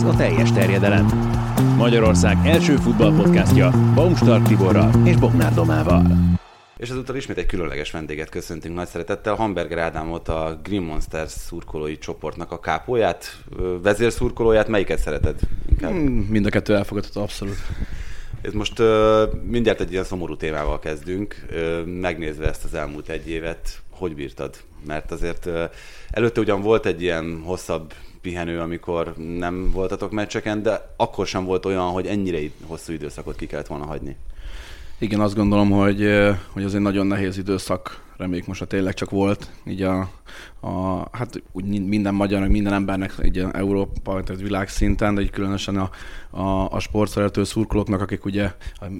Ez a teljes terjedelem. Magyarország első futballpodcastja Baumstark Tiborral és Bognár Domával. És ezúttal ismét egy különleges vendéget köszöntünk nagy szeretettel. Hamburger Ádámot, a Green Monsters szurkolói csoportnak a kápóját, vezérszurkolóját. Melyiket szereted inkább? Hmm, mind a kettő elfogadható, abszolút. Ez most mindjárt egy ilyen szomorú témával kezdünk. Megnézve ezt az elmúlt egy évet, hogy bírtad? Mert azért előtte ugyan volt egy ilyen hosszabb pihenő, amikor nem voltatok meccseken, de akkor sem volt olyan, hogy ennyire hosszú időszakot ki kellett volna hagyni. Igen, azt gondolom, hogy, hogy az egy nagyon nehéz időszak, reméljük most a tényleg csak volt, így a, a hát úgy minden magyarnak, minden embernek így Európa, tehát világszinten, de így különösen a, a, a sportszerető szurkolóknak, akik ugye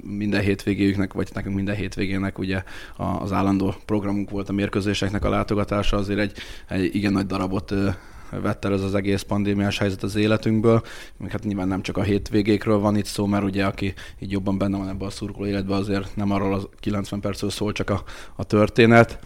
minden hétvégéjüknek, vagy nekünk minden hétvégének ugye az állandó programunk volt a mérkőzéseknek a látogatása, azért egy, egy igen nagy darabot vett el ez az egész pandémiás helyzet az életünkből. Még hát nyilván nem csak a hétvégékről van itt szó, mert ugye aki így jobban benne van ebben a szurkoló életben, azért nem arról a 90 percről szól csak a, a történet.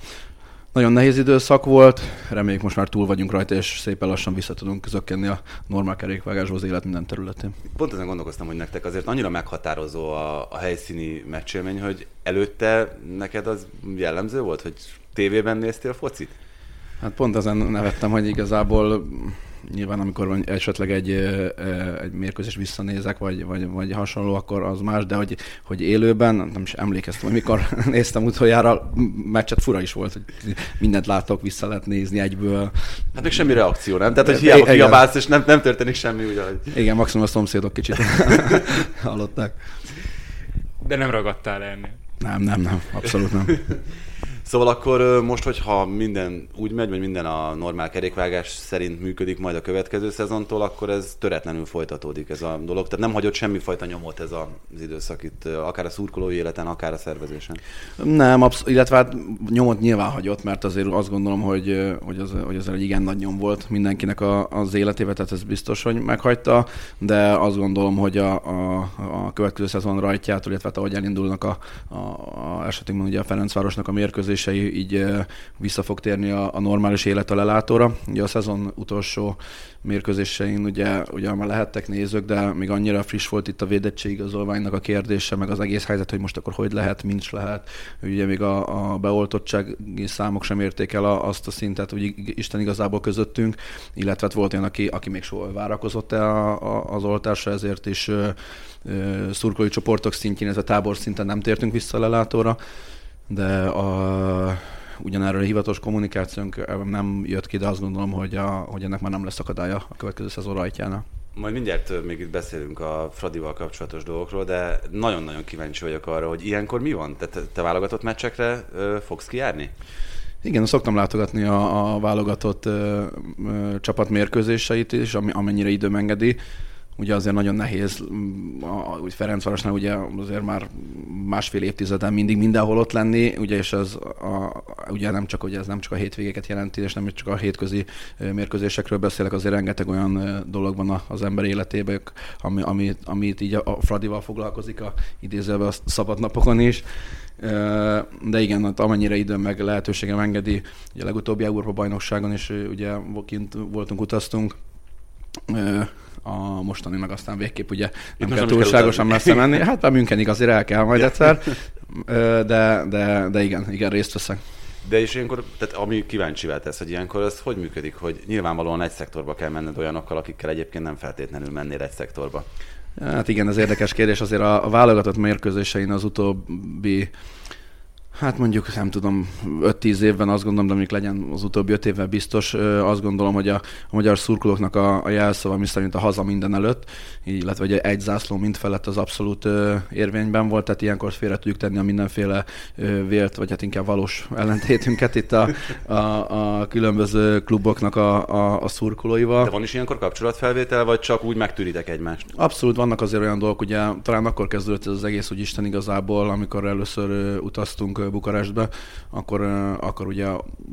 Nagyon nehéz időszak volt, reméljük most már túl vagyunk rajta, és szépen lassan vissza tudunk zökkenni a normál kerékvágáshoz az élet minden területén. Pont ezen gondolkoztam, hogy nektek azért annyira meghatározó a, a helyszíni meccsélmény, hogy előtte neked az jellemző volt, hogy tévében néztél focit? Hát pont ezen nevettem, hogy igazából nyilván amikor esetleg egy, egy mérkőzés visszanézek, vagy, vagy, vagy hasonló, akkor az más, de hogy, hogy élőben, nem is emlékeztem, hogy mikor néztem utoljára, meccset fura is volt, hogy mindent látok, vissza lehet nézni egyből. Hát még semmi reakció, nem? Tehát, hogy hiába kiabálsz, és nem, nem történik semmi, ugye? Igen, maximum a szomszédok kicsit hallották. De nem ragadtál ennél. Nem, nem, nem, abszolút nem. Szóval akkor most, hogyha minden úgy megy, vagy minden a normál kerékvágás szerint működik majd a következő szezontól, akkor ez töretlenül folytatódik ez a dolog. Tehát nem hagyott semmifajta nyomot ez az időszak itt, akár a szurkolói életen, akár a szervezésen. Nem, absz- illetve hát nyomot nyilván hagyott, mert azért azt gondolom, hogy, hogy, az, hogy az egy igen nagy nyom volt mindenkinek a, az életébe, tehát ez biztos, hogy meghagyta, de azt gondolom, hogy a, a, a következő szezon rajtját, illetve hát ahogy elindulnak a, a, a esetünkben ugye a Ferencvárosnak a mérkőzés, mérkőzései így vissza fog térni a, a normális élet a lelátóra. Ugye a szezon utolsó mérkőzésein ugye, ugye már lehettek nézők, de még annyira friss volt itt a védettségigazolványnak a kérdése, meg az egész helyzet, hogy most akkor hogy lehet, mint lehet. Ugye még a, a beoltottsági számok sem érték el azt a szintet, hogy Isten igazából közöttünk, illetve hát volt olyan, aki, aki még soha várakozott el az oltásra, ezért is szurkolói csoportok szintjén, ez a tábor szinten nem tértünk vissza a lelátóra de a, ugyanerről a hivatalos kommunikációnk nem jött ki, de azt gondolom, hogy, a, hogy ennek már nem lesz akadálya a következő szezon rajtjánál. Majd mindjárt még itt beszélünk a Fradival kapcsolatos dolgokról, de nagyon-nagyon kíváncsi vagyok arra, hogy ilyenkor mi van? Te, te válogatott meccsekre ö, fogsz kijárni? Igen, szoktam látogatni a, a válogatott ö, ö, csapat mérkőzéseit is, amennyire időm engedi ugye azért nagyon nehéz, mm, úgy Ferencvárosnál ugye azért már másfél évtizeden mindig mindenhol ott lenni, ugye, és ez a, ugye nem csak, ugye ez nem csak a hétvégéket jelenti, és nem csak a hétközi mérkőzésekről beszélek, azért rengeteg olyan dolog van az ember életében, ami, ami, amit így a Fradival foglalkozik a idézőben a szabadnapokon is. De igen, hát amennyire időm meg lehetőségem engedi, ugye a legutóbbi Európa bajnokságon is ugye kint voltunk, utaztunk, a mostani meg aztán végképp ugye nem kell túlságosan messze menni. Hát a Münchenig azért el kell majd egyszer, de, de, de igen, igen, részt veszek. De és ilyenkor, tehát ami kíváncsivel tesz, hogy ilyenkor ez hogy működik, hogy nyilvánvalóan egy szektorba kell menned olyanokkal, akikkel egyébként nem feltétlenül mennél egy szektorba. Hát igen, ez érdekes kérdés. Azért a, a válogatott mérkőzésein az utóbbi Hát mondjuk, nem tudom, 5-10 évben azt gondolom, de mondjuk legyen az utóbbi 5 évben biztos, azt gondolom, hogy a, a magyar szurkolóknak a, a jelszava, mi szerint a haza minden előtt, illetve hogy egy zászló mind felett az abszolút érvényben volt, tehát ilyenkor félre tudjuk tenni a mindenféle vélt, vagy hát inkább valós ellentétünket itt a, a, a különböző kluboknak a, a, a szurkolóival. De van is ilyenkor kapcsolatfelvétel, vagy csak úgy megtűritek egymást? Abszolút vannak azért olyan dolgok, ugye talán akkor kezdődött ez az egész, hogy Isten igazából, amikor először utaztunk Bukarestbe, akkor, akkor ugye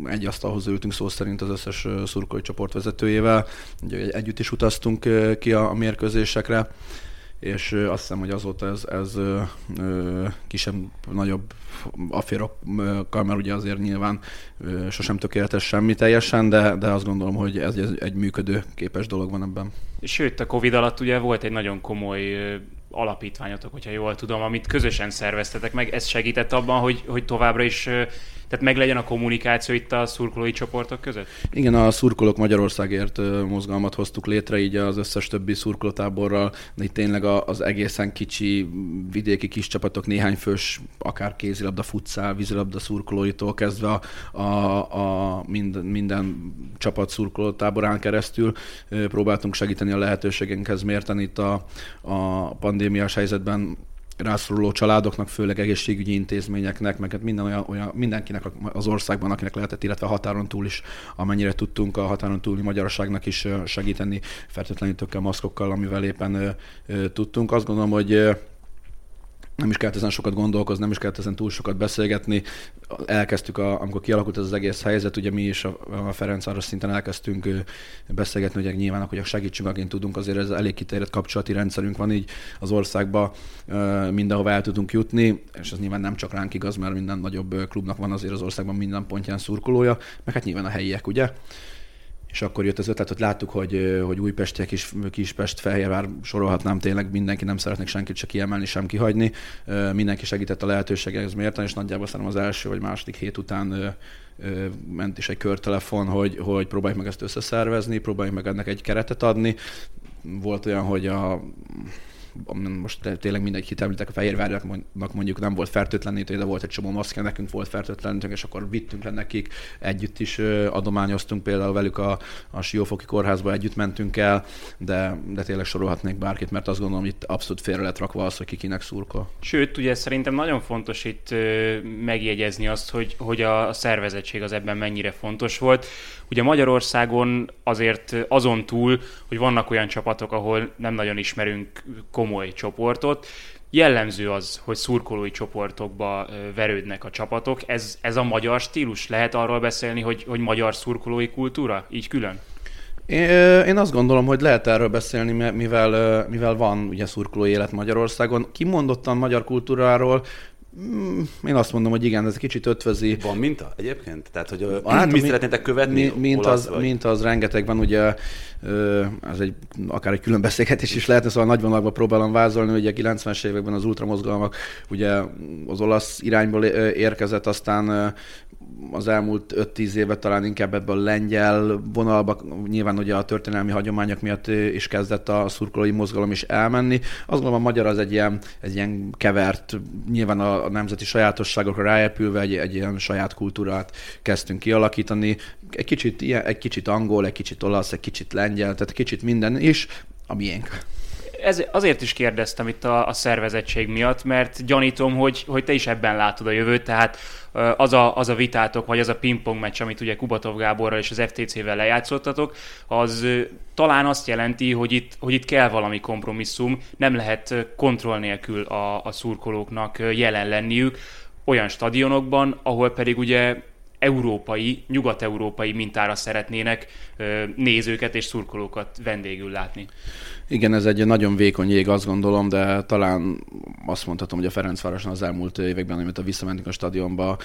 egy asztalhoz ültünk szó szerint az összes szurkolói csoport vezetőjével, ugye együtt is utaztunk ki a, a mérkőzésekre, és azt hiszem, hogy azóta ez, ez kisebb, nagyobb afférokkal, mert ugye azért nyilván sosem tökéletes semmi teljesen, de, de azt gondolom, hogy ez egy, egy működő képes dolog van ebben. Sőt, a Covid alatt ugye volt egy nagyon komoly alapítványotok, hogyha jól tudom, amit közösen szerveztetek meg. Ez segített abban, hogy, hogy továbbra is tehát meg legyen a kommunikáció itt a szurkolói csoportok között? Igen, a szurkolók Magyarországért mozgalmat hoztuk létre, így az összes többi szurkolótáborral, itt tényleg az egészen kicsi vidéki kis csapatok, néhány fős, akár kézilabda, futszál, vízilabda szurkolóitól kezdve a, a, a minden, minden csapat szurkolótáborán keresztül próbáltunk segíteni a lehetőségünkhez mérteni itt a, a pandémiás helyzetben rászoruló családoknak, főleg egészségügyi intézményeknek, meg hát minden olyan, olyan, mindenkinek az országban, akinek lehetett, illetve a határon túl is, amennyire tudtunk a határon túli magyarságnak is segíteni fertőtlenítőkkel, maszkokkal, amivel éppen tudtunk. Azt gondolom, hogy nem is kellett ezen sokat gondolkozni, nem is kellett ezen túl sokat beszélgetni. Elkezdtük, a, amikor kialakult ez az egész helyzet, ugye mi is a, a Ferencváros szinten elkezdtünk beszélgetni, hogy nyilván, hogy segítsünk, akin tudunk, azért ez elég kiterjedt kapcsolati rendszerünk van így az országba, mindenhova el tudunk jutni, és ez nyilván nem csak ránk igaz, mert minden nagyobb klubnak van azért az országban minden pontján szurkolója, meg hát nyilván a helyiek, ugye? És akkor jött az ötlet, hogy láttuk, hogy, hogy Újpestiek is, Kispest, Fehérvár sorolhatnám tényleg, mindenki nem szeretnék senkit se kiemelni, sem kihagyni. Mindenki segített a lehetőségekhez mérten, és nagyjából szerintem az első vagy második hét után ment is egy körtelefon, hogy, hogy próbáljuk meg ezt összeszervezni, próbáljuk meg ennek egy keretet adni. Volt olyan, hogy a most tényleg mindegy hitemlítek, a Fehérvárnak mondjuk nem volt fertőtlenítő, de volt egy csomó maszkja, nekünk volt fertőtlenítő, és akkor vittünk le nekik, együtt is adományoztunk például velük a, a Siófoki kórházba, együtt mentünk el, de, de tényleg sorolhatnék bárkit, mert azt gondolom, itt abszolút félre lett rakva az, hogy ki kinek szurkol. Sőt, ugye szerintem nagyon fontos itt megjegyezni azt, hogy, hogy a szervezettség az ebben mennyire fontos volt. Ugye Magyarországon azért azon túl, hogy vannak olyan csapatok, ahol nem nagyon ismerünk komoly csoportot, jellemző az, hogy szurkolói csoportokba verődnek a csapatok. Ez, ez a magyar stílus? Lehet arról beszélni, hogy, hogy magyar szurkolói kultúra? Így külön? Én azt gondolom, hogy lehet erről beszélni, mivel, mivel van ugye szurkolói élet Magyarországon. Kimondottan magyar kultúráról Mm, én azt mondom, hogy igen, ez kicsit ötvözi. Van minta egyébként? Tehát, hogy hát, mi, szeretnétek követni? Mi, mint, az, mint az rengeteg van, ugye ez egy, akár egy külön beszélgetés is lehetne, szóval nagy vonalakban próbálom vázolni, hogy a 90-es években az ultramozgalmak ugye az olasz irányból érkezett, aztán az elmúlt 5-10 évet talán inkább ebből a lengyel vonalba, nyilván ugye a történelmi hagyományok miatt is kezdett a szurkolói mozgalom is elmenni. Azt gondolom a magyar az egy ilyen, egy ilyen kevert, nyilván a, a nemzeti sajátosságokra ráépülve egy, egy ilyen saját kultúrát kezdtünk kialakítani. Egy kicsit, ilyen, egy kicsit angol, egy kicsit olasz, egy kicsit lengyel, tehát kicsit minden is a miénk ez, azért is kérdeztem itt a, a szervezettség miatt, mert gyanítom, hogy, hogy te is ebben látod a jövőt, tehát az a, az a vitátok, vagy az a pingpong meccs, amit ugye Kubatov Gáborral és az FTC-vel lejátszottatok, az talán azt jelenti, hogy itt, hogy itt kell valami kompromisszum, nem lehet kontroll nélkül a, a szurkolóknak jelen lenniük olyan stadionokban, ahol pedig ugye európai, nyugat-európai mintára szeretnének nézőket és szurkolókat vendégül látni. Igen, ez egy nagyon vékony jég, azt gondolom, de talán azt mondhatom, hogy a Ferencvároson az elmúlt években, amit visszamentünk a stadionba,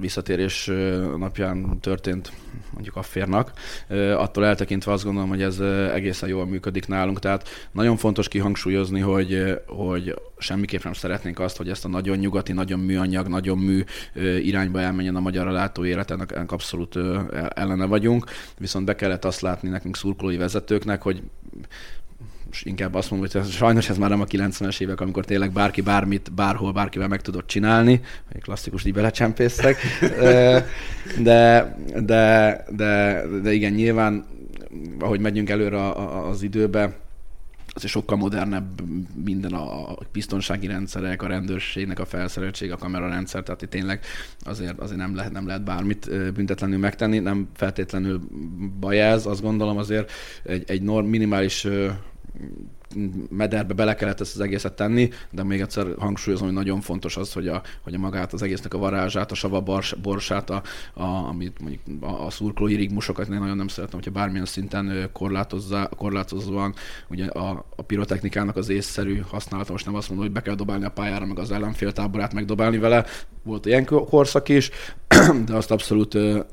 visszatérés napján történt mondjuk a férnak. Attól eltekintve azt gondolom, hogy ez egészen jól működik nálunk. Tehát nagyon fontos kihangsúlyozni, hogy, hogy semmiképp nem szeretnénk azt, hogy ezt a nagyon nyugati, nagyon műanyag, nagyon mű irányba elmenjen a magyar látóélet, ennek, ennek abszolút ellene vagyunk. Viszont be kellett azt látni nekünk szurkolói vezetőknek, hogy inkább azt mondom, hogy sajnos ez már nem a 90-es évek, amikor tényleg bárki bármit, bárhol, bárkivel meg tudott csinálni, egy klasszikus így belecsempésztek, de, de, de, de igen, nyilván, ahogy megyünk előre az időbe, az sokkal modernebb minden a biztonsági rendszerek, a rendőrségnek a felszereltség, a kamerarendszer, tehát itt tényleg azért, azért nem, lehet, nem lehet bármit büntetlenül megtenni, nem feltétlenül baj ez, azt gondolom azért. Egy, egy norm, minimális mederbe bele kellett ezt az egészet tenni, de még egyszer hangsúlyozom, hogy nagyon fontos az, hogy a, hogy a magát az egésznek a varázsát, a sava bors, borsát, a, a, amit mondjuk a, a szurkolói rigmusokat én nagyon nem szeretem, hogyha bármilyen szinten korlátozza, korlátozóan ugye a, a pirotechnikának az észszerű használata, most nem azt mondom, hogy be kell dobálni a pályára, meg az ellenfél táborát megdobálni vele, volt ilyen korszak is, de azt abszolút,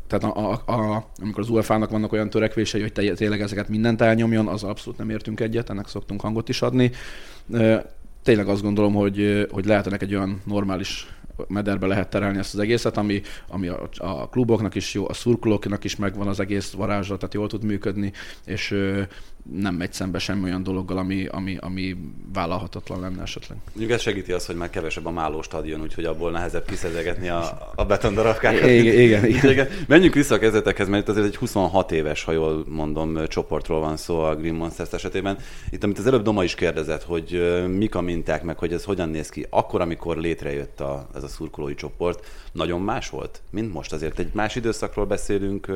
tehát a, a, a, amikor az UEFA-nak vannak olyan törekvései, hogy tényleg ezeket mindent elnyomjon, az abszolút nem értünk egyet, ennek szoktunk hangot is adni. Tényleg azt gondolom, hogy, hogy lehetnek egy olyan normális mederbe lehet terelni ezt az egészet, ami, ami a, a kluboknak is jó, a szurkolóknak is megvan az egész varázslat, tehát jól tud működni, és nem megy szembe semmi olyan dologgal, ami, ami, ami vállalhatatlan lenne esetleg. Mondjuk ez segíti azt, hogy már kevesebb a máló stadion, úgyhogy abból nehezebb kiszedegetni a, a betondarabkákat. Igen, igen, igen. igen. Menjünk vissza a kezdetekhez, mert azért egy 26 éves, ha jól mondom, csoportról van szó a Green Monsters esetében. Itt, amit az előbb Doma is kérdezett, hogy mik a minták, meg hogy ez hogyan néz ki. Akkor, amikor létrejött a, ez a szurkolói csoport, nagyon más volt, mint most. Azért egy más időszakról beszélünk,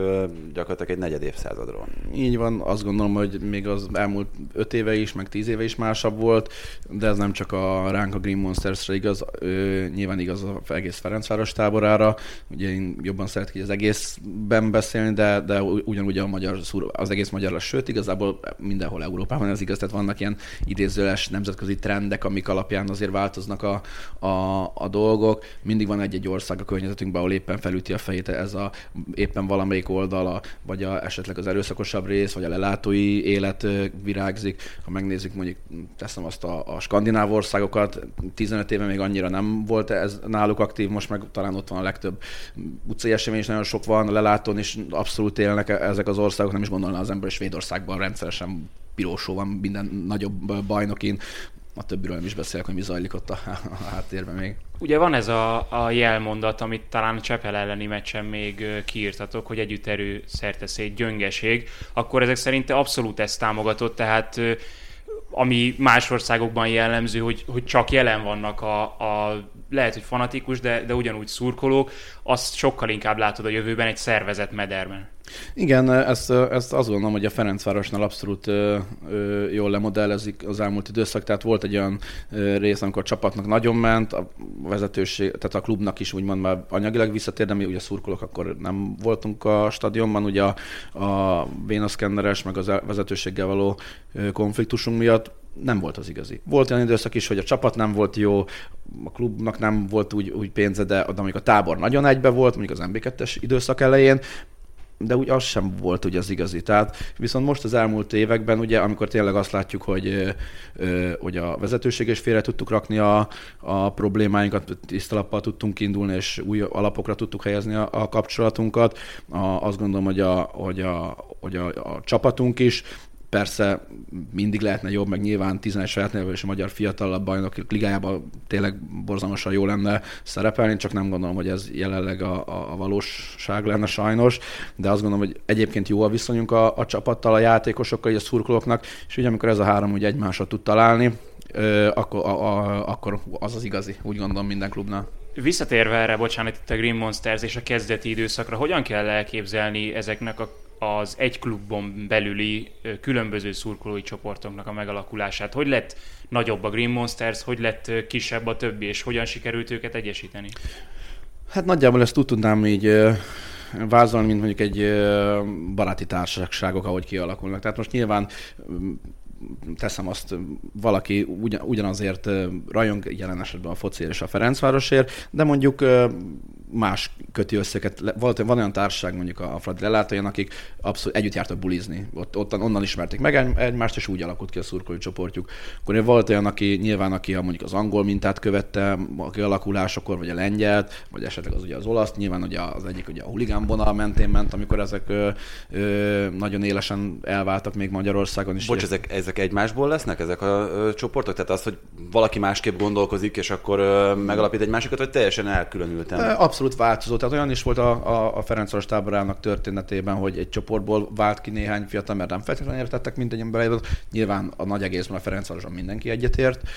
gyakorlatilag egy negyed évszázadról. Így van, azt gondolom, hogy még az elmúlt öt éve is, meg tíz éve is másabb volt, de ez nem csak a ránk a Green Monsters-re igaz, ö, nyilván igaz az egész Ferencváros táborára. Ugye én jobban szeretek az egészben beszélni, de, de ugyanúgy a magyar, az egész magyar, sőt, igazából mindenhol Európában ez igaz, tehát vannak ilyen idézőles nemzetközi trendek, amik alapján azért változnak a, a, a dolgok. Mindig van egy-egy ország a környezetünkben, ahol éppen felüti a fejét ez a éppen valamelyik oldala, vagy a, esetleg az erőszakosabb rész, vagy a lelátói élet élet virágzik. Ha megnézzük mondjuk, teszem azt a, a skandináv országokat, 15 éve még annyira nem volt ez náluk aktív, most meg talán ott van a legtöbb utcai esemény, és nagyon sok van, a lelátón is abszolút élnek ezek az országok, nem is gondolná az ember, hogy Svédországban rendszeresen pirósó van minden nagyobb bajnokin, a többiről nem is beszélek, hogy mi zajlik ott a, a háttérben még. Ugye van ez a, a jelmondat, amit talán a Csepel elleni meccsen még kiírtatok, hogy együtt erő szét gyöngeség, akkor ezek szerint abszolút ezt támogatott, tehát ami más országokban jellemző, hogy, hogy csak jelen vannak a, a lehet, hogy fanatikus, de, de ugyanúgy szurkolók, azt sokkal inkább látod a jövőben egy szervezet mederben. Igen, ezt, ezt azt gondolom, hogy a Ferencvárosnál abszolút ö, ö, jól lemodellezik az elmúlt időszak, tehát volt egy olyan ö, rész, amikor a csapatnak nagyon ment, a vezetőség, tehát a klubnak is úgymond már anyagilag visszatér, de mi ugye szurkolók akkor nem voltunk a stadionban, ugye a, a vénaszkenneres, meg az vezetőséggel való konfliktusunk miatt nem volt az igazi. Volt olyan időszak is, hogy a csapat nem volt jó, a klubnak nem volt úgy, úgy pénze, de, de amikor a tábor nagyon egybe volt, mondjuk az MB2-es időszak elején, de úgy az sem volt ugye az igazi. Tehát viszont most az elmúlt években, ugye, amikor tényleg azt látjuk, hogy, hogy a vezetőség is félre tudtuk rakni a, a problémáinkat, tisztalappal tudtunk indulni, és új alapokra tudtuk helyezni a, a kapcsolatunkat. A, azt gondolom, hogy a, hogy a, hogy a, a csapatunk is Persze mindig lehetne jobb, meg nyilván 11 saját nevű és a magyar fiatalabb bajnok ligájában tényleg borzalmasan jó lenne szerepelni, csak nem gondolom, hogy ez jelenleg a, a, valóság lenne sajnos, de azt gondolom, hogy egyébként jó a viszonyunk a, a csapattal, a játékosokkal, a szurkolóknak, és ugye amikor ez a három ugye egymásra tud találni, akkor, a, a, akkor az az igazi, úgy gondolom minden klubnál. Visszatérve erre, bocsánat, itt a Green Monsters és a kezdeti időszakra, hogyan kell elképzelni ezeknek a az egy klubon belüli különböző szurkolói csoportoknak a megalakulását. Hogy lett nagyobb a Green Monsters, hogy lett kisebb a többi, és hogyan sikerült őket egyesíteni? Hát nagyjából ezt úgy tudnám így vázolni, mint mondjuk egy baráti társaságok, ahogy kialakulnak. Tehát most nyilván teszem azt, valaki ugyan, ugyanazért rajong jelen esetben a fociért és a Ferencvárosért, de mondjuk más köti összeket. Volt, van olyan társaság mondjuk a Fradi lelátóján, akik abszolút együtt jártak bulizni. Ott, ott onnan ismerték meg egymást, és úgy alakult ki a szurkolói csoportjuk. Akkor volt olyan, aki nyilván, aki a, mondjuk az angol mintát követte, a kialakulásakor, vagy a lengyelt, vagy esetleg az ugye az olasz, nyilván ugye az egyik ugye a huligán vonal mentén ment, amikor ezek ö, ö, nagyon élesen elváltak még Magyarországon is. Bocs, ezek, ezek egymásból lesznek, ezek a ö, csoportok? Tehát az, hogy valaki másképp gondolkozik, és akkor ö, megalapít egy másikat, vagy teljesen elkülönültem? Abszolút változó. Tehát olyan is volt a, a, a Ferencváros táborának történetében, hogy egy csoportból vált ki néhány fiatal, mert nem feltétlenül értettek mindegyen bele. Nyilván a nagy egészben a Ferencvároson mindenki egyetért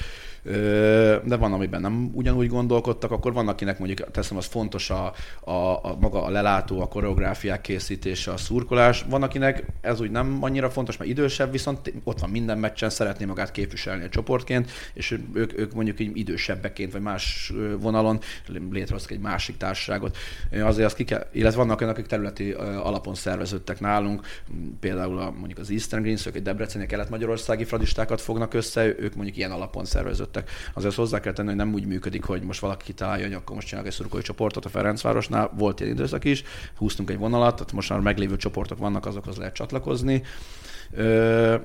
de van, amiben nem ugyanúgy gondolkodtak, akkor van, akinek mondjuk teszem, az fontos a, a, a maga a lelátó, a koreográfiák készítése, a szurkolás. Van, akinek ez úgy nem annyira fontos, mert idősebb, viszont ott van minden meccsen, szeretné magát képviselni a csoportként, és ők, ők mondjuk így idősebbeként, vagy más vonalon létrehoztak egy másik társaságot. Azért azt ki kell, illetve vannak olyanok, akik területi alapon szerveződtek nálunk, például a, mondjuk az Eastern Greens, ők egy Debreceni kelet-magyarországi fradistákat fognak össze, ők mondjuk ilyen alapon szerveződtek szerveződtek. Azért hozzá kell tenni, hogy nem úgy működik, hogy most valaki kitalálja, hogy akkor most csinálok egy szurkolói csoportot a Ferencvárosnál. Volt ilyen időszak is, húztunk egy vonalat, tehát most már meglévő csoportok vannak, azokhoz lehet csatlakozni. Ö,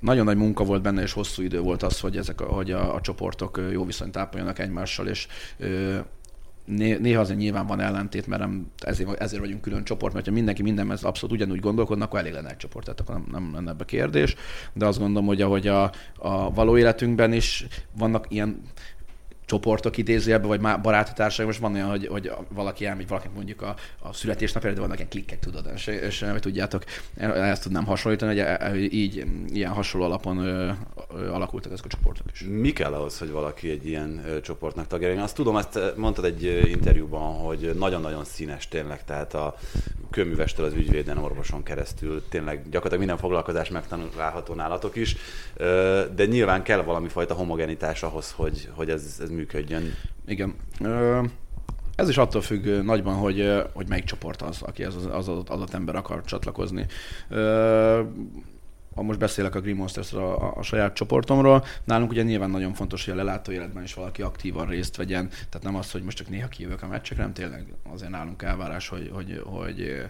nagyon nagy munka volt benne, és hosszú idő volt az, hogy, ezek a, hogy a, a csoportok jó viszonyt ápoljanak egymással, és ö, néha azért nyilván van ellentét, mert nem, ezért, ezért vagyunk külön csoport, mert ha mindenki mindenben abszolút ugyanúgy gondolkodnak, akkor elég lenne egy csoport, tehát akkor nem, nem lenne ebbe kérdés. De azt gondolom, hogy ahogy a, a való életünkben is vannak ilyen csoportok idézőjelben, vagy már baráti társaság, most van olyan, hogy, hogy valaki elmegy, valaki mondjuk a, a születésnapjára, de vannak ilyen klikkek, tudod, és, és nem tudjátok, ezt tudnám hasonlítani, hogy így ilyen hasonló alapon ö, ö, alakultak ezek a csoportok is. Mi kell ahhoz, hogy valaki egy ilyen csoportnak tagja Én azt tudom, ezt mondtad egy interjúban, hogy nagyon-nagyon színes tényleg, tehát a kőművestől az ügyvéden, orvoson keresztül tényleg gyakorlatilag minden foglalkozás megtanulható nálatok is, de nyilván kell valami fajta homogenitás ahhoz, hogy, hogy ez, ez működjön. Igen. Ez is attól függ nagyban, hogy, hogy melyik csoport az, aki az, az adott, ember akar csatlakozni. Ha most beszélek a Green monsters a, a saját csoportomról, nálunk ugye nyilván nagyon fontos, hogy a lelátó életben is valaki aktívan részt vegyen, tehát nem az, hogy most csak néha kijövök a meccsekre, nem tényleg azért nálunk elvárás, hogy, hogy, hogy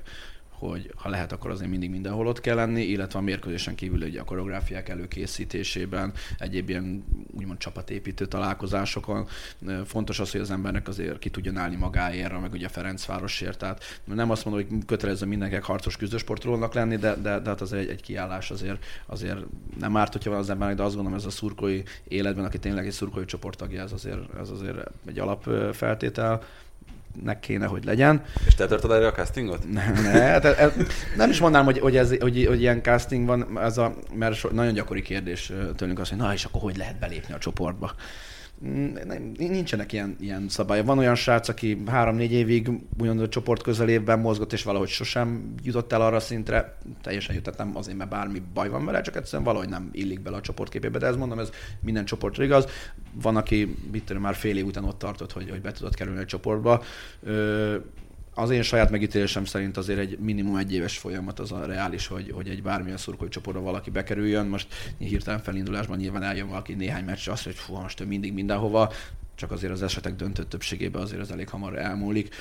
hogy ha lehet, akkor azért mindig mindenhol ott kell lenni, illetve a mérkőzésen kívül ugye a koreográfiák előkészítésében, egyéb ilyen úgymond csapatépítő találkozásokon. Fontos az, hogy az embernek azért ki tudjon állni magáért, meg ugye Ferencvárosért. Tehát nem azt mondom, hogy kötelező mindenkinek harcos küzdősportolónak lenni, de, de, de hát azért egy, egy kiállás azért, azért nem árt, hogyha van az embernek, de azt gondolom, ez a szurkolói életben, aki tényleg egy szurkolói csoporttagja, ez azért, ez azért egy alapfeltétel nek kéne, hogy legyen. És te tartod erre a castingot? Nem, ne, hát, ez, nem is mondanám, hogy, hogy, ez, hogy, hogy ilyen casting van, ez a, mert so, nagyon gyakori kérdés tőlünk az, hogy na és akkor hogy lehet belépni a csoportba. Nincsenek ilyen, ilyen szabályok. Van olyan srác, aki három-négy évig ugyan a csoport közelében mozgott, és valahogy sosem jutott el arra szintre, teljesen jutott, nem azért, mert bármi baj van vele, csak egyszerűen valahogy nem illik bele a csoportképébe. De ez mondom, ez minden csoportra igaz. Van, aki mit tudom, már fél év után ott tartott, hogy, hogy be tudott kerülni a csoportba. Ö, az én saját megítélésem szerint azért egy minimum egy éves folyamat az a reális, hogy, hogy egy bármilyen szurkoló csoportba valaki bekerüljön. Most hirtelen felindulásban nyilván eljön valaki néhány meccsre, azt, hogy fú, most mindig mindenhova, csak azért az esetek döntő többségében azért az elég hamar elmúlik.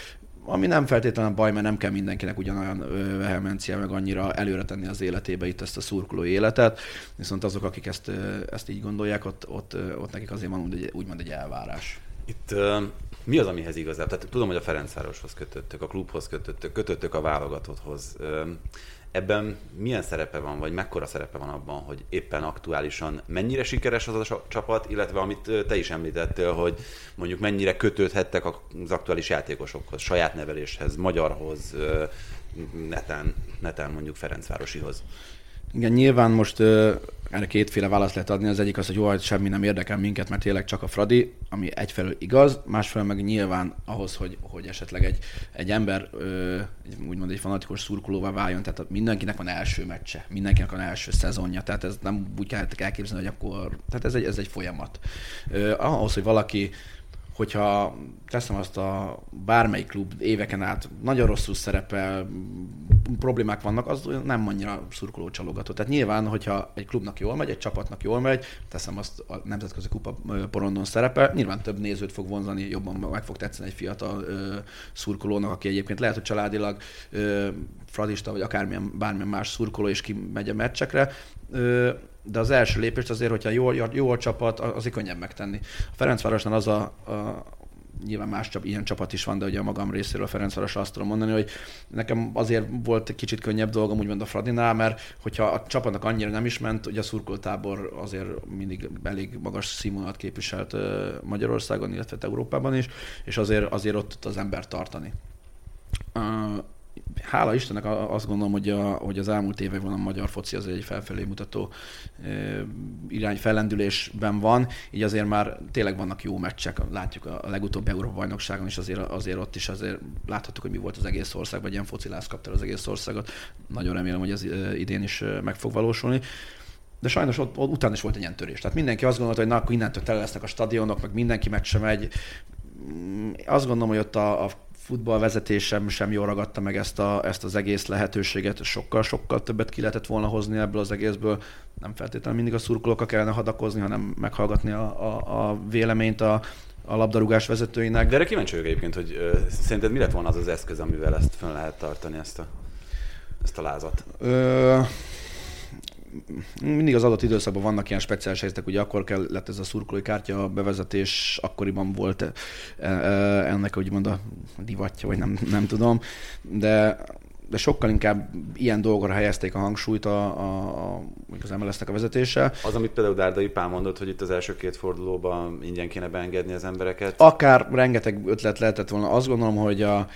Ami nem feltétlenül baj, mert nem kell mindenkinek ugyanolyan vehemencia, meg annyira előre tenni az életébe itt ezt a szurkoló életet, viszont azok, akik ezt, ezt így gondolják, ott, ott, ott nekik azért van úgymond egy elvárás. Itt mi az, amihez igazából? Tehát tudom, hogy a Ferencvároshoz kötöttök, a klubhoz kötöttök, kötöttök a válogatotthoz. Ebben milyen szerepe van, vagy mekkora szerepe van abban, hogy éppen aktuálisan mennyire sikeres az a csapat, illetve amit te is említettél, hogy mondjuk mennyire kötődhettek az aktuális játékosokhoz, saját neveléshez, magyarhoz, neten, neten mondjuk Ferencvárosihoz. Igen, nyilván most uh, erre kétféle választ lehet adni. Az egyik az, hogy jó, hogy semmi nem érdekel minket, mert tényleg csak a Fradi, ami egyfelől igaz, másfelől meg nyilván ahhoz, hogy, hogy esetleg egy, egy ember uh, úgymond egy fanatikus szurkolóvá váljon, tehát mindenkinek van első meccse, mindenkinek van első szezonja, tehát ez nem úgy kell elképzelni, hogy akkor, tehát ez egy, ez egy folyamat. Uh, ahhoz, hogy valaki hogyha teszem azt a bármelyik klub éveken át nagyon rosszul szerepel, problémák vannak, az nem annyira szurkoló csalogató. Tehát nyilván, hogyha egy klubnak jól megy, egy csapatnak jól megy, teszem azt a nemzetközi kupa porondon szerepel, nyilván több nézőt fog vonzani, jobban meg fog tetszeni egy fiatal ö, szurkolónak, aki egyébként lehet, hogy családilag ö, fradista, vagy akármilyen bármilyen más szurkoló, és kimegy a meccsekre. Ö, de az első lépést azért, hogyha jól, jól csapat, azért könnyebb megtenni. A Ferencvárosnál az a, a nyilván más csap, ilyen csapat is van, de ugye a magam részéről a Ferencváros azt tudom mondani, hogy nekem azért volt egy kicsit könnyebb dolgom, úgymond a Fradinál, mert hogyha a csapatnak annyira nem is ment, ugye a szurkoltábor azért mindig elég magas színvonalat képviselt Magyarországon, illetve Európában is, és azért, azért ott az ember tartani hála Istennek azt gondolom, hogy, a, hogy az elmúlt években a magyar foci az egy felfelé mutató irány fellendülésben van, így azért már tényleg vannak jó meccsek, látjuk a legutóbbi Európa bajnokságon is azért, azért ott is azért láthattuk, hogy mi volt az egész országban, egy ilyen focilász kapta az egész országot. Nagyon remélem, hogy ez idén is meg fog valósulni. De sajnos ott, ott utána is volt egy ilyen törés. Tehát mindenki azt gondolta, hogy na, akkor innentől tele lesznek a stadionok, meg mindenki meccse megy. Mm, azt gondolom, hogy ott a, a futballvezetésem sem jól ragadta meg ezt, a, ezt az egész lehetőséget, sokkal-sokkal többet ki lehetett volna hozni ebből az egészből. Nem feltétlenül mindig a szurkolókkal kellene hadakozni, hanem meghallgatni a, a, a véleményt a, a labdarúgás vezetőinek. De erre kíváncsi vagyok egyébként, hogy ö, szerinted mi lett volna az az eszköz, amivel ezt fönn lehet tartani, ezt a, ezt a lázat? Ö, mindig az adott időszakban vannak ilyen speciális helyzetek, ugye akkor kellett ez a szurkolói kártya bevezetés, akkoriban volt e, e, ennek úgymond a divatja, vagy nem, nem tudom, de de sokkal inkább ilyen dolgokra helyezték a hangsúlyt a, a, a, az MLS-nek a vezetése. Az, amit például Dárdai Pál mondott, hogy itt az első két fordulóban ingyen kéne beengedni az embereket. Akár rengeteg ötlet lehetett volna. Azt gondolom, hogy a,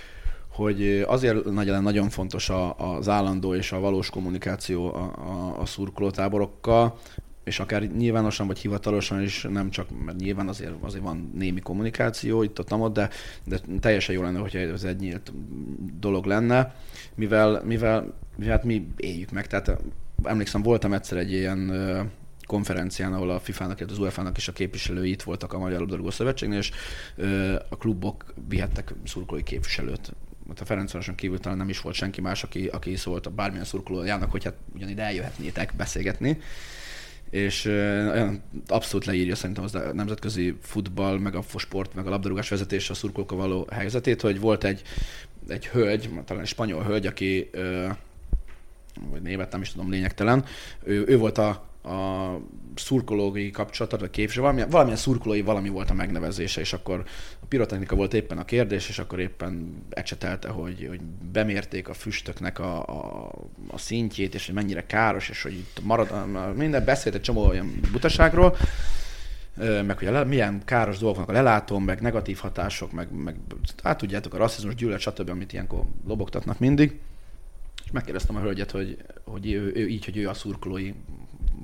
hogy azért nagyon, nagyon fontos az állandó és a valós kommunikáció a, a, a szurkolótáborokkal, és akár nyilvánosan vagy hivatalosan is, nem csak, mert nyilván azért, azért van némi kommunikáció itt ott, ott de, de teljesen jó lenne, hogyha ez egy nyílt dolog lenne, mivel, mivel, mivel hát mi éljük meg. Tehát emlékszem, voltam egyszer egy ilyen konferencián, ahol a FIFA-nak, az UEFA-nak is a képviselői itt voltak a Magyar Labdarúgó Szövetségnél, és a klubok vihettek szurkolói képviselőt hát a Ferencvároson kívül talán nem is volt senki más, aki, aki szólt a bármilyen szurkolójának, hogy hát ugyanide eljöhetnétek beszélgetni. És uh, abszolút leírja szerintem az a nemzetközi futball, meg a sport, meg a labdarúgás vezetése a szurkolókkal való helyzetét, hogy volt egy, egy hölgy, talán egy spanyol hölgy, aki vagy névet nem is tudom, lényegtelen, ő, ő volt a a szurkolói kapcsolatot, vagy képviselő, valamilyen, valamilyen szurkolói valami volt a megnevezése, és akkor a pirotechnika volt éppen a kérdés, és akkor éppen ecsetelte, hogy, hogy bemérték a füstöknek a, a, a szintjét, és hogy mennyire káros, és hogy itt marad, minden beszélt egy csomó olyan butaságról, meg hogy a, milyen káros dolgok vannak a lelátón, meg negatív hatások, meg, meg hát tudjátok, a rasszizmus, gyűlölet, stb., amit ilyenkor lobogtatnak mindig. És megkérdeztem a hölgyet, hogy, hogy ő, ő, így, hogy ő a szurkolói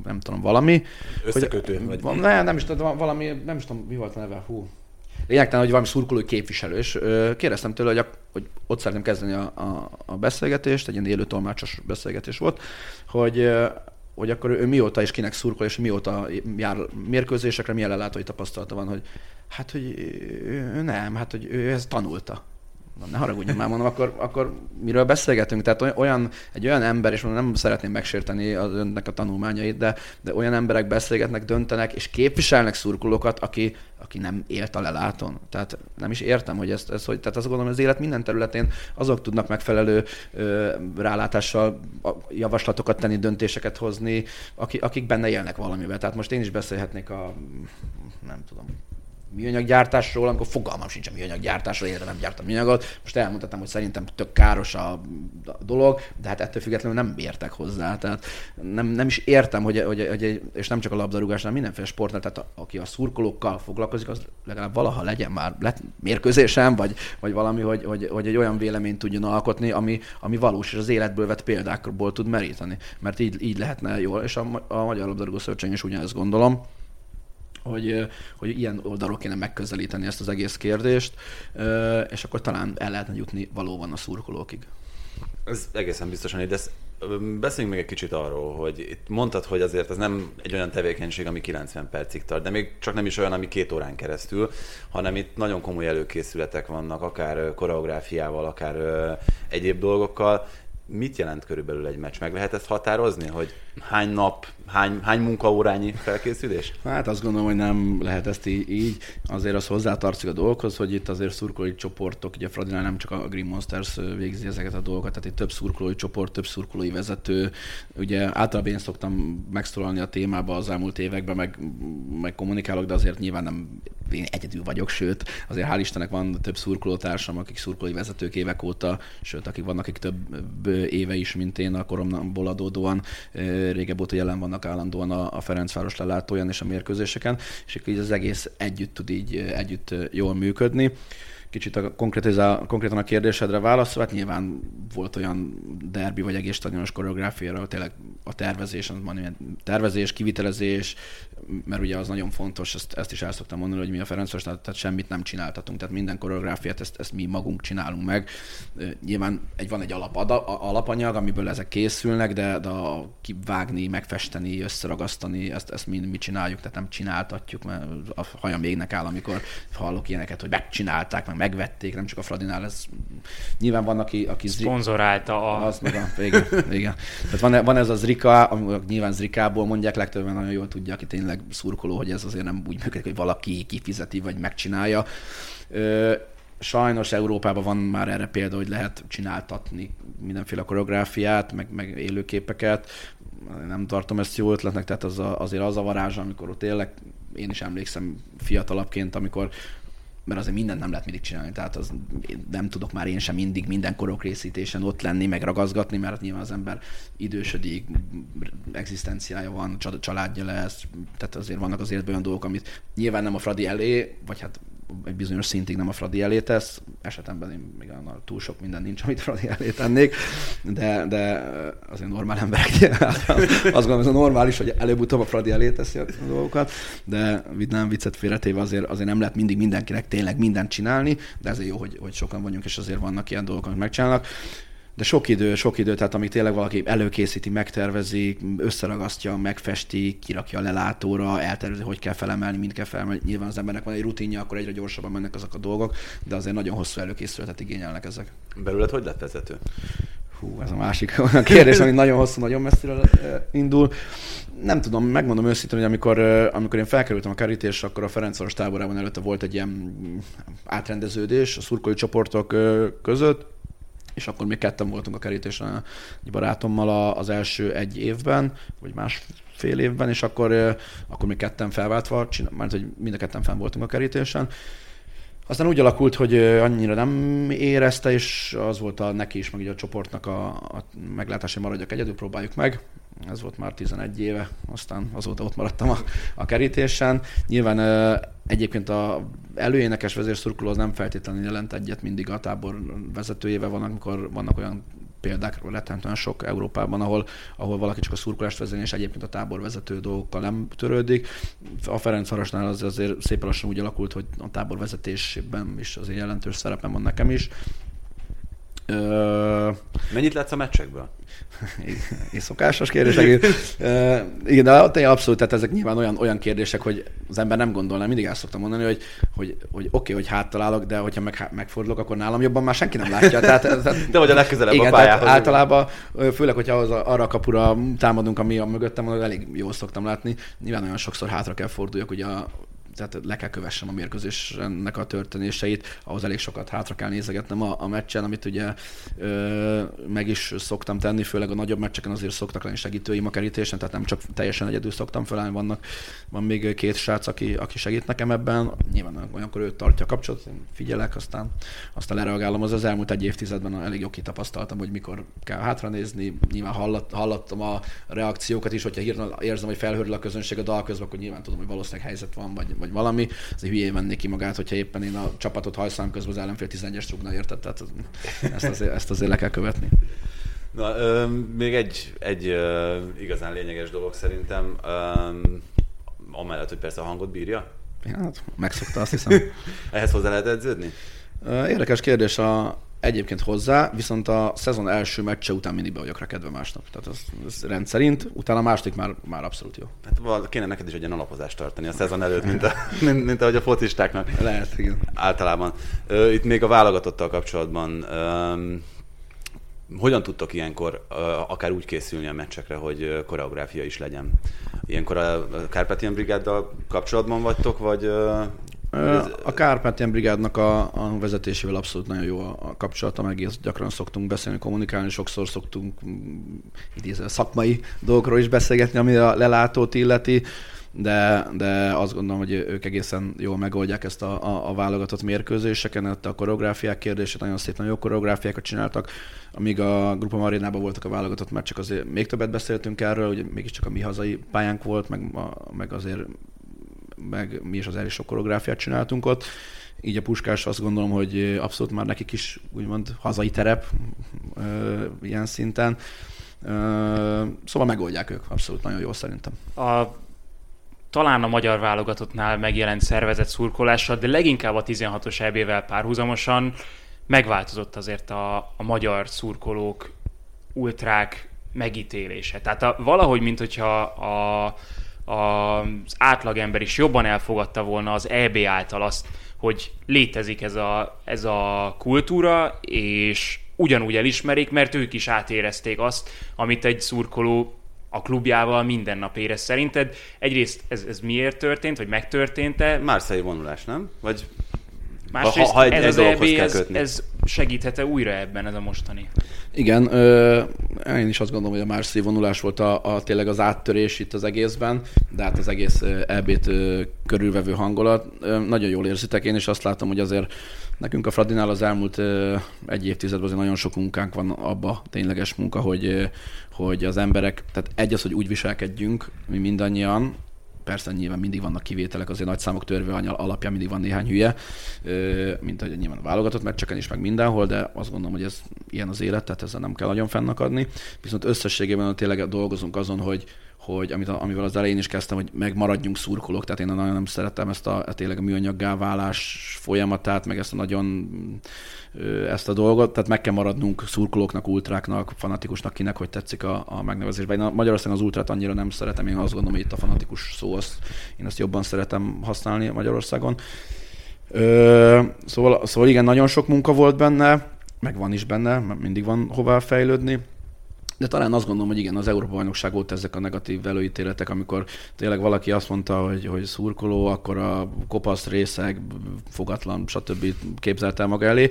nem tudom, valami. Összekötő? Hogy, vagy... Ne, nem is tudom, valami, nem is tudom, mi volt a neve, hú. Lényegtelen, hogy valami szurkolói képviselő, és kérdeztem tőle, hogy, a, hogy ott szeretném kezdeni a, a, a beszélgetést, egy ilyen élő tolmácsos beszélgetés volt, hogy hogy akkor ő mióta és kinek szurkol, és mióta jár mérkőzésekre, milyen lelátói tapasztalata van, hogy hát, hogy ő nem, hát, hogy ő ezt tanulta ne haragudjon már, mondom, akkor, akkor miről beszélgetünk? Tehát olyan, egy olyan ember, és mondom, nem szeretném megsérteni az önnek a tanulmányait, de, de olyan emberek beszélgetnek, döntenek, és képviselnek szurkolókat, aki, aki nem élt a leláton. Tehát nem is értem, hogy ezt, ezt hogy, tehát azt gondolom, hogy az élet minden területén azok tudnak megfelelő ö, rálátással javaslatokat tenni, döntéseket hozni, akik, akik benne élnek valamivel. Tehát most én is beszélhetnék a, nem tudom, műanyaggyártásról, amikor fogalmam sincs a műanyaggyártásról, életem nem gyártam műanyagot. Most elmondhatom, hogy szerintem tök káros a dolog, de hát ettől függetlenül nem értek hozzá. Tehát nem, nem is értem, hogy, hogy, hogy, és nem csak a labdarúgásnál, mindenféle sportnál, tehát aki a szurkolókkal foglalkozik, az legalább valaha legyen már lett mérkőzésem, vagy, vagy valami, hogy, hogy, hogy, egy olyan véleményt tudjon alkotni, ami, ami valós, és az életből vett példákból tud meríteni. Mert így, így lehetne jól, és a, a Magyar Labdarúgó Szövetség is ugyanezt gondolom hogy, hogy ilyen oldalról kéne megközelíteni ezt az egész kérdést, és akkor talán el lehetne jutni valóban a szurkolókig. Ez egészen biztosan így, de ezt, beszéljünk még egy kicsit arról, hogy itt mondtad, hogy azért ez nem egy olyan tevékenység, ami 90 percig tart, de még csak nem is olyan, ami két órán keresztül, hanem itt nagyon komoly előkészületek vannak, akár koreográfiával, akár egyéb dolgokkal mit jelent körülbelül egy meccs? Meg lehet ezt határozni, hogy hány nap, hány, hány munkaórányi felkészülés? Hát azt gondolom, hogy nem lehet ezt így. Azért az hozzátartozik a dolgokhoz, hogy itt azért szurkolói csoportok, ugye Fradinál nem csak a Green Monsters végzi ezeket a dolgokat, tehát itt több szurkolói csoport, több szurkolói vezető. Ugye általában én szoktam megszólalni a témába az elmúlt években, meg, meg kommunikálok, de azért nyilván nem én egyedül vagyok, sőt, azért hál' Istennek van több szurkolótársam, akik szurkolói vezetők évek óta, sőt, akik vannak, akik több éve is, mint én a koromból adódóan régebb óta jelen vannak állandóan a, a Ferencváros lelátóján és a mérkőzéseken, és így az egész együtt tud így együtt jól működni. Kicsit a, konkrétan a kérdésedre válaszol, hát nyilván volt olyan derbi vagy egész stadionos koreográfiára, tényleg a tervezés, van tervezés, kivitelezés, mert ugye az nagyon fontos, ezt, ezt is el szoktam mondani, hogy mi a Ferencváros, tehát semmit nem csináltatunk, tehát minden koreográfiát ezt, ezt mi magunk csinálunk meg. Nyilván egy, van egy alap, alapanyag, amiből ezek készülnek, de, de a kivágni, megfesteni, összeragasztani, ezt, ezt mi, mi csináljuk, tehát nem csináltatjuk, mert a hajam égnek áll, amikor hallok ilyeneket, hogy megcsinálták, meg megvették, nem csak a Fradinál, ez nyilván van, aki... aki Szponzorálta a... Az meg a... Igen, igen. Tehát van, van ez az Zrika, nyilván Zrikából mondják, legtöbben nagyon jól tudja, aki tényleg szurkoló, hogy ez azért nem úgy működik, hogy valaki kifizeti vagy megcsinálja. Sajnos Európában van már erre példa, hogy lehet csináltatni mindenféle koreográfiát, meg, meg élőképeket. Nem tartom ezt jó ötletnek, tehát az a, azért az a varázs, amikor ott élek, én is emlékszem fiatalabbként, amikor mert azért mindent nem lehet mindig csinálni, tehát az, nem tudok már én sem mindig minden korokrészítésen ott lenni, meg ragazgatni, mert nyilván az ember idősödik, egzisztenciája van, családja lesz, tehát azért vannak az életben olyan dolgok, amit nyilván nem a Fradi elé, vagy hát egy bizonyos szintig nem a Fradi elé tesz, esetemben én még annál túl sok minden nincs, amit Fradi elé tennék, de, de azért normál emberek azt gondolom, ez a normális, hogy előbb-utóbb a Fradi elé teszi a dolgokat, de nem viccet félretéve azért, azért nem lehet mindig mindenkinek tényleg mindent csinálni, de ezért jó, hogy, hogy sokan vagyunk, és azért vannak ilyen dolgok, amit megcsinálnak de sok idő, sok idő, tehát amíg tényleg valaki előkészíti, megtervezi, összeragasztja, megfesti, kirakja a lelátóra, eltervezi, hogy kell felemelni, mind kell felemelni. Nyilván az embernek van egy rutinja, akkor egyre gyorsabban mennek azok a dolgok, de azért nagyon hosszú előkészületet igényelnek ezek. Belőled hogy lett vezető? Hú, ez a másik olyan kérdés, ami nagyon hosszú, nagyon messzire indul. Nem tudom, megmondom őszintén, hogy amikor, amikor én felkerültem a kerítésre, akkor a Ferencváros táborában előtte volt egy ilyen átrendeződés a szurkolói csoportok között, és akkor még ketten voltunk a kerítésen egy barátommal az első egy évben, vagy másfél évben, és akkor, akkor még ketten felváltva, mert hogy mind a ketten fenn voltunk a kerítésen, aztán úgy alakult, hogy annyira nem érezte, és az volt a neki is, meg a csoportnak a, a meglátása, hogy maradjak egyedül, próbáljuk meg. Ez volt már 11 éve, aztán azóta ott maradtam a, a kerítésen. Nyilván egyébként a előénekes vezérszurkoló az nem feltétlenül jelent egyet mindig a tábor vezetőjével van, amikor vannak olyan példákról rettentően sok Európában, ahol, ahol valaki csak a szurkolást vezényel, és egyébként a táborvezető dolgokkal nem törődik. A Ferencvárosnál az azért szépen lassan úgy alakult, hogy a táborvezetésben is azért jelentős szerepem van nekem is. Ö... Mennyit látsz a meccsekből? és szokásos kérdés. uh, igen, de ott abszolút, tehát ezek nyilván olyan, olyan kérdések, hogy az ember nem gondolná, mindig el szoktam mondani, hogy, hogy, hogy oké, okay, hogy háttalálok, de hogyha meg, megfordulok, akkor nálam jobban már senki nem látja. Tehát, tehát, de vagy a legközelebb igen, a pályához. általában, főleg, hogyha az, arra a kapura támadunk, ami a mögöttem van, elég jól szoktam látni. Nyilván olyan sokszor hátra kell forduljak, ugye a tehát le kell kövessem a mérkőzésnek a történéseit, ahhoz elég sokat hátra kell nézegetnem a, a meccsen, amit ugye ö, meg is szoktam tenni, főleg a nagyobb meccseken azért szoktak lenni segítőim a kerítésen, tehát nem csak teljesen egyedül szoktam felállni, vannak, van még két srác, aki, aki segít nekem ebben, nyilván olyankor ő tartja a kapcsolatot, én figyelek, aztán, aztán lereagálom, az az elmúlt egy évtizedben elég jó kitapasztaltam, hogy mikor kell hátra nézni, nyilván hallat, hallattam a reakciókat is, hogyha hirtelen érzem, hogy felhőrül a közönség a dal közben, akkor nyilván tudom, hogy valószínűleg helyzet van, vagy, vagy valami, az hülyén vennék ki magát, hogyha éppen én a csapatot hajszám közben az ellenfél 11-es trugna érted, tehát ezt azért, ezt azért le kell követni. Na, ö, még egy, egy ö, igazán lényeges dolog szerintem, ö, amellett, hogy persze a hangot bírja. Ja, hát megszokta, azt hiszem. Ehhez hozzá lehet edződni? Érdekes kérdés. A, egyébként hozzá, viszont a szezon első meccse után mindig be vagyok rekedve másnap. Tehát ez, ez rendszerint, utána a második már, már abszolút jó. Hát kéne neked is egy ilyen alapozást tartani a szezon előtt, mint, a, mint, mint ahogy a focistáknak. Lehet, igen. Általában. Itt még a válogatottal kapcsolatban hogyan tudtok ilyenkor akár úgy készülni a meccsekre, hogy koreográfia is legyen? Ilyenkor a Carpathian Brigáddal kapcsolatban vagytok, vagy a Kárpátian brigádnak a, a vezetésével abszolút nagyon jó a, a kapcsolata, meg ezt gyakran szoktunk beszélni, kommunikálni, sokszor szoktunk mm, idézve szakmai dolgokról is beszélgetni, ami a lelátót illeti, de, de azt gondolom, hogy ők egészen jól megoldják ezt a, a, a válogatott mérkőzéseken, ott a koreográfiák kérdését, nagyon szép, nagyon jó koreográfiákat csináltak, amíg a Grupa Marinában voltak a válogatott már csak azért még többet beszéltünk erről, hogy mégiscsak a mi hazai pályánk volt, meg, a, meg azért meg mi is az elég sok koreográfiát csináltunk ott. Így a Puskás azt gondolom, hogy abszolút már nekik is úgymond hazai terep ilyen szinten. Szóval megoldják ők, abszolút nagyon jó szerintem. A talán a magyar válogatottnál megjelent szervezett szurkolással, de leginkább a 16-os ebével párhuzamosan megváltozott azért a, a magyar szurkolók, ultrák megítélése. Tehát a, valahogy, mint hogyha a, az átlagember is jobban elfogadta volna az EB által azt, hogy létezik ez a, ez a kultúra, és ugyanúgy elismerik, mert ők is átérezték azt, amit egy szurkoló a klubjával minden nap érez. Szerinted egyrészt ez, ez miért történt, vagy megtörtént-e? Márszai vonulás, nem? Vagy Másrészt ha, ha egy, ez egy az EB, ez, ez segíthet-e újra ebben ez a mostani? Igen, ö, én is azt gondolom, hogy a Márci vonulás volt a, a, tényleg az áttörés itt az egészben, de hát az egész EB-t körülvevő hangulat. Ö, nagyon jól érzitek, én is azt látom, hogy azért nekünk a Fradinál az elmúlt ö, egy évtizedben azért nagyon sok munkánk van abba, tényleges munka, hogy, hogy az emberek, tehát egy az, hogy úgy viselkedjünk, mi mindannyian, persze nyilván mindig vannak kivételek, azért nagy számok törvő alapján mindig van néhány hülye, mint hogy nyilván a válogatott meccseken is, meg mindenhol, de azt gondolom, hogy ez ilyen az élet, tehát ezzel nem kell nagyon fennakadni. Viszont összességében tényleg dolgozunk azon, hogy, hogy amit, amivel az elején is kezdtem, hogy megmaradjunk szurkolók, tehát én nagyon nem szeretem ezt a, a tényleg a műanyaggá válás folyamatát, meg ezt a nagyon ezt a dolgot, tehát meg kell maradnunk szurkolóknak, ultráknak, fanatikusnak, kinek, hogy tetszik a, a megnevezés. Én Magyarországon az ultrát annyira nem szeretem, én azt gondolom, hogy itt a fanatikus szó, azt, én ezt jobban szeretem használni Magyarországon. Ö, szóval, szóval igen, nagyon sok munka volt benne, meg van is benne, mindig van hová fejlődni. De talán azt gondolom, hogy igen, az Európa bajnokság volt ezek a negatív előítéletek, amikor tényleg valaki azt mondta, hogy, hogy szurkoló, akkor a kopasz részek, fogatlan, stb. képzelt el maga elé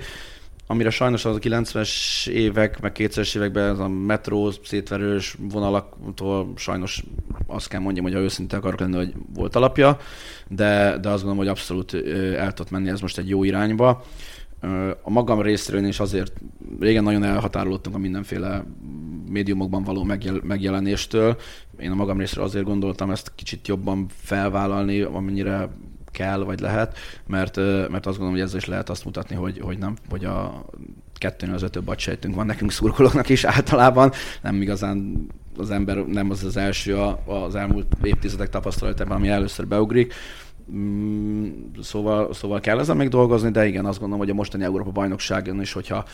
amire sajnos az a 90-es évek, meg 2000-es években ez a metró szétverős vonalaktól sajnos azt kell mondjam, hogy ha őszinte akarok lenni, hogy volt alapja, de, de azt gondolom, hogy abszolút el tudott menni ez most egy jó irányba. A magam részéről is azért régen nagyon elhatárolódtunk a mindenféle médiumokban való megjel- megjelenéstől. Én a magam részéről azért gondoltam ezt kicsit jobban felvállalni, amennyire kell, vagy lehet, mert, mert azt gondolom, hogy ezzel is lehet azt mutatni, hogy, hogy nem, hogy a kettőnél az ötöbb sejtünk van nekünk szurkolóknak is általában, nem igazán az ember nem az az első az elmúlt évtizedek tapasztalatában, ami először beugrik, mm, Szóval, szóval kell ezzel még dolgozni, de igen, azt gondolom, hogy a mostani Európa bajnokságon is, hogyha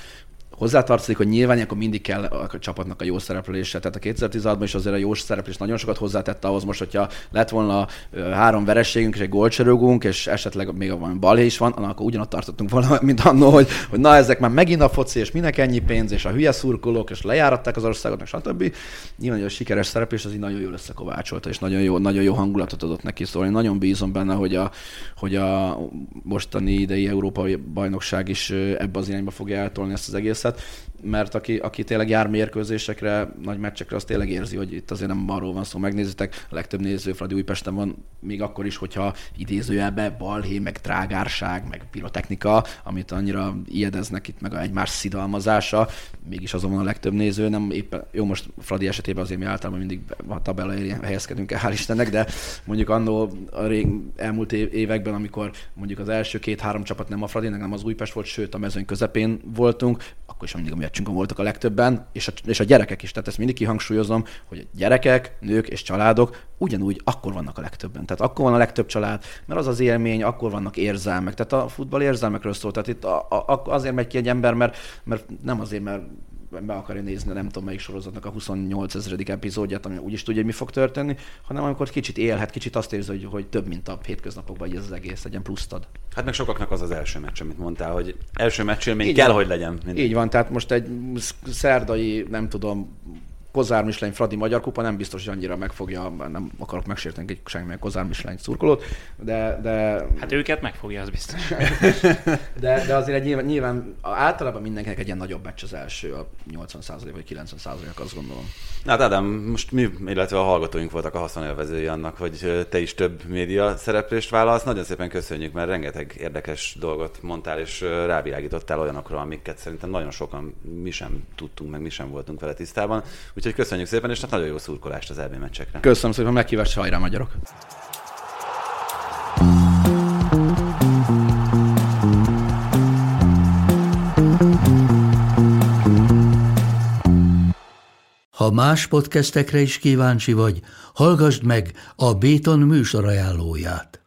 hozzátartozik, hogy nyilván akkor mindig kell a csapatnak a jó szereplése. Tehát a 2016-ban is azért a jó szereplés nagyon sokat hozzátette ahhoz most, hogyha lett volna három verességünk és egy gólcserőgünk, és esetleg még a balhé is van, akkor ugyanott tartottunk volna, mint annó, hogy, hogy na ezek már megint a foci, és minek ennyi pénz, és a hülye szurkolók, és lejáratták az országot, meg stb. Nyilván, hogy a sikeres szereplés az így nagyon jól összekovácsolta, és nagyon jó, nagyon jó hangulatot adott neki. Szóval én nagyon bízom benne, hogy a, hogy a mostani idei Európai Bajnokság is ebbe az irányba fogja eltolni ezt az egészet egészet, mert aki, aki tényleg jár mérkőzésekre, nagy meccsekre, az tényleg érzi, hogy itt azért nem arról van szó. Megnézitek, a legtöbb néző Fradi Újpesten van, még akkor is, hogyha idézőjelbe balhé, meg trágárság, meg pirotechnika, amit annyira ijedeznek itt, meg a egymás szidalmazása, mégis azon van a legtöbb néző, nem éppen, jó, most Fradi esetében azért mi általában mindig a tabella helyezkedünk el, hál' Istennek, de mondjuk annó a rég, elmúlt években, amikor mondjuk az első két-három csapat nem a Fradi, nem az Újpest volt, sőt a mezőny közepén voltunk, akkor is mindig a meccsünkön voltak a legtöbben, és a, és a gyerekek is. Tehát ezt mindig kihangsúlyozom, hogy a gyerekek, nők és családok ugyanúgy akkor vannak a legtöbben. Tehát akkor van a legtöbb család, mert az az élmény, akkor vannak érzelmek. Tehát a futball érzelmekről szól. Tehát itt a, a, azért megy ki egy ember, mert, mert nem azért, mert be akarja nézni, nem tudom melyik sorozatnak a 28 ezredik epizódját, ami úgyis tudja, hogy mi fog történni, hanem amikor kicsit élhet, kicsit azt érzi, hogy, hogy több, mint a hétköznapokban, hogy ez az egész legyen pluszt ad. Hát meg sokaknak az az első meccs, amit mondtál, hogy első meccsélmény kell, van. hogy legyen. Mindig. Így van, tehát most egy szerdai, nem tudom, Kozár Mislány Fradi Magyar Kupa nem biztos, hogy annyira megfogja, nem akarok megsérteni egy semmilyen Kozár Mislány szurkolót, de, de, Hát őket megfogja, az biztos. de, de azért egy nyilván, nyilván, általában mindenkinek egy ilyen nagyobb meccs az első, a 80% vagy 90% azt gondolom. Na hát Ádám, most mi, illetve a hallgatóink voltak a haszonélvezői annak, hogy te is több média szereplést vállalsz. Nagyon szépen köszönjük, mert rengeteg érdekes dolgot mondtál, és rávilágítottál olyanokra, amiket szerintem nagyon sokan mi sem tudtunk, meg mi sem voltunk vele tisztában. Úgyhogy köszönjük szépen, és hát nagyon jó szurkolást az EB meccsekre. Köszönöm szépen meghívást, hajrá magyarok! Ha más podcastekre is kíváncsi vagy, hallgassd meg a Béton műsor ajánlóját.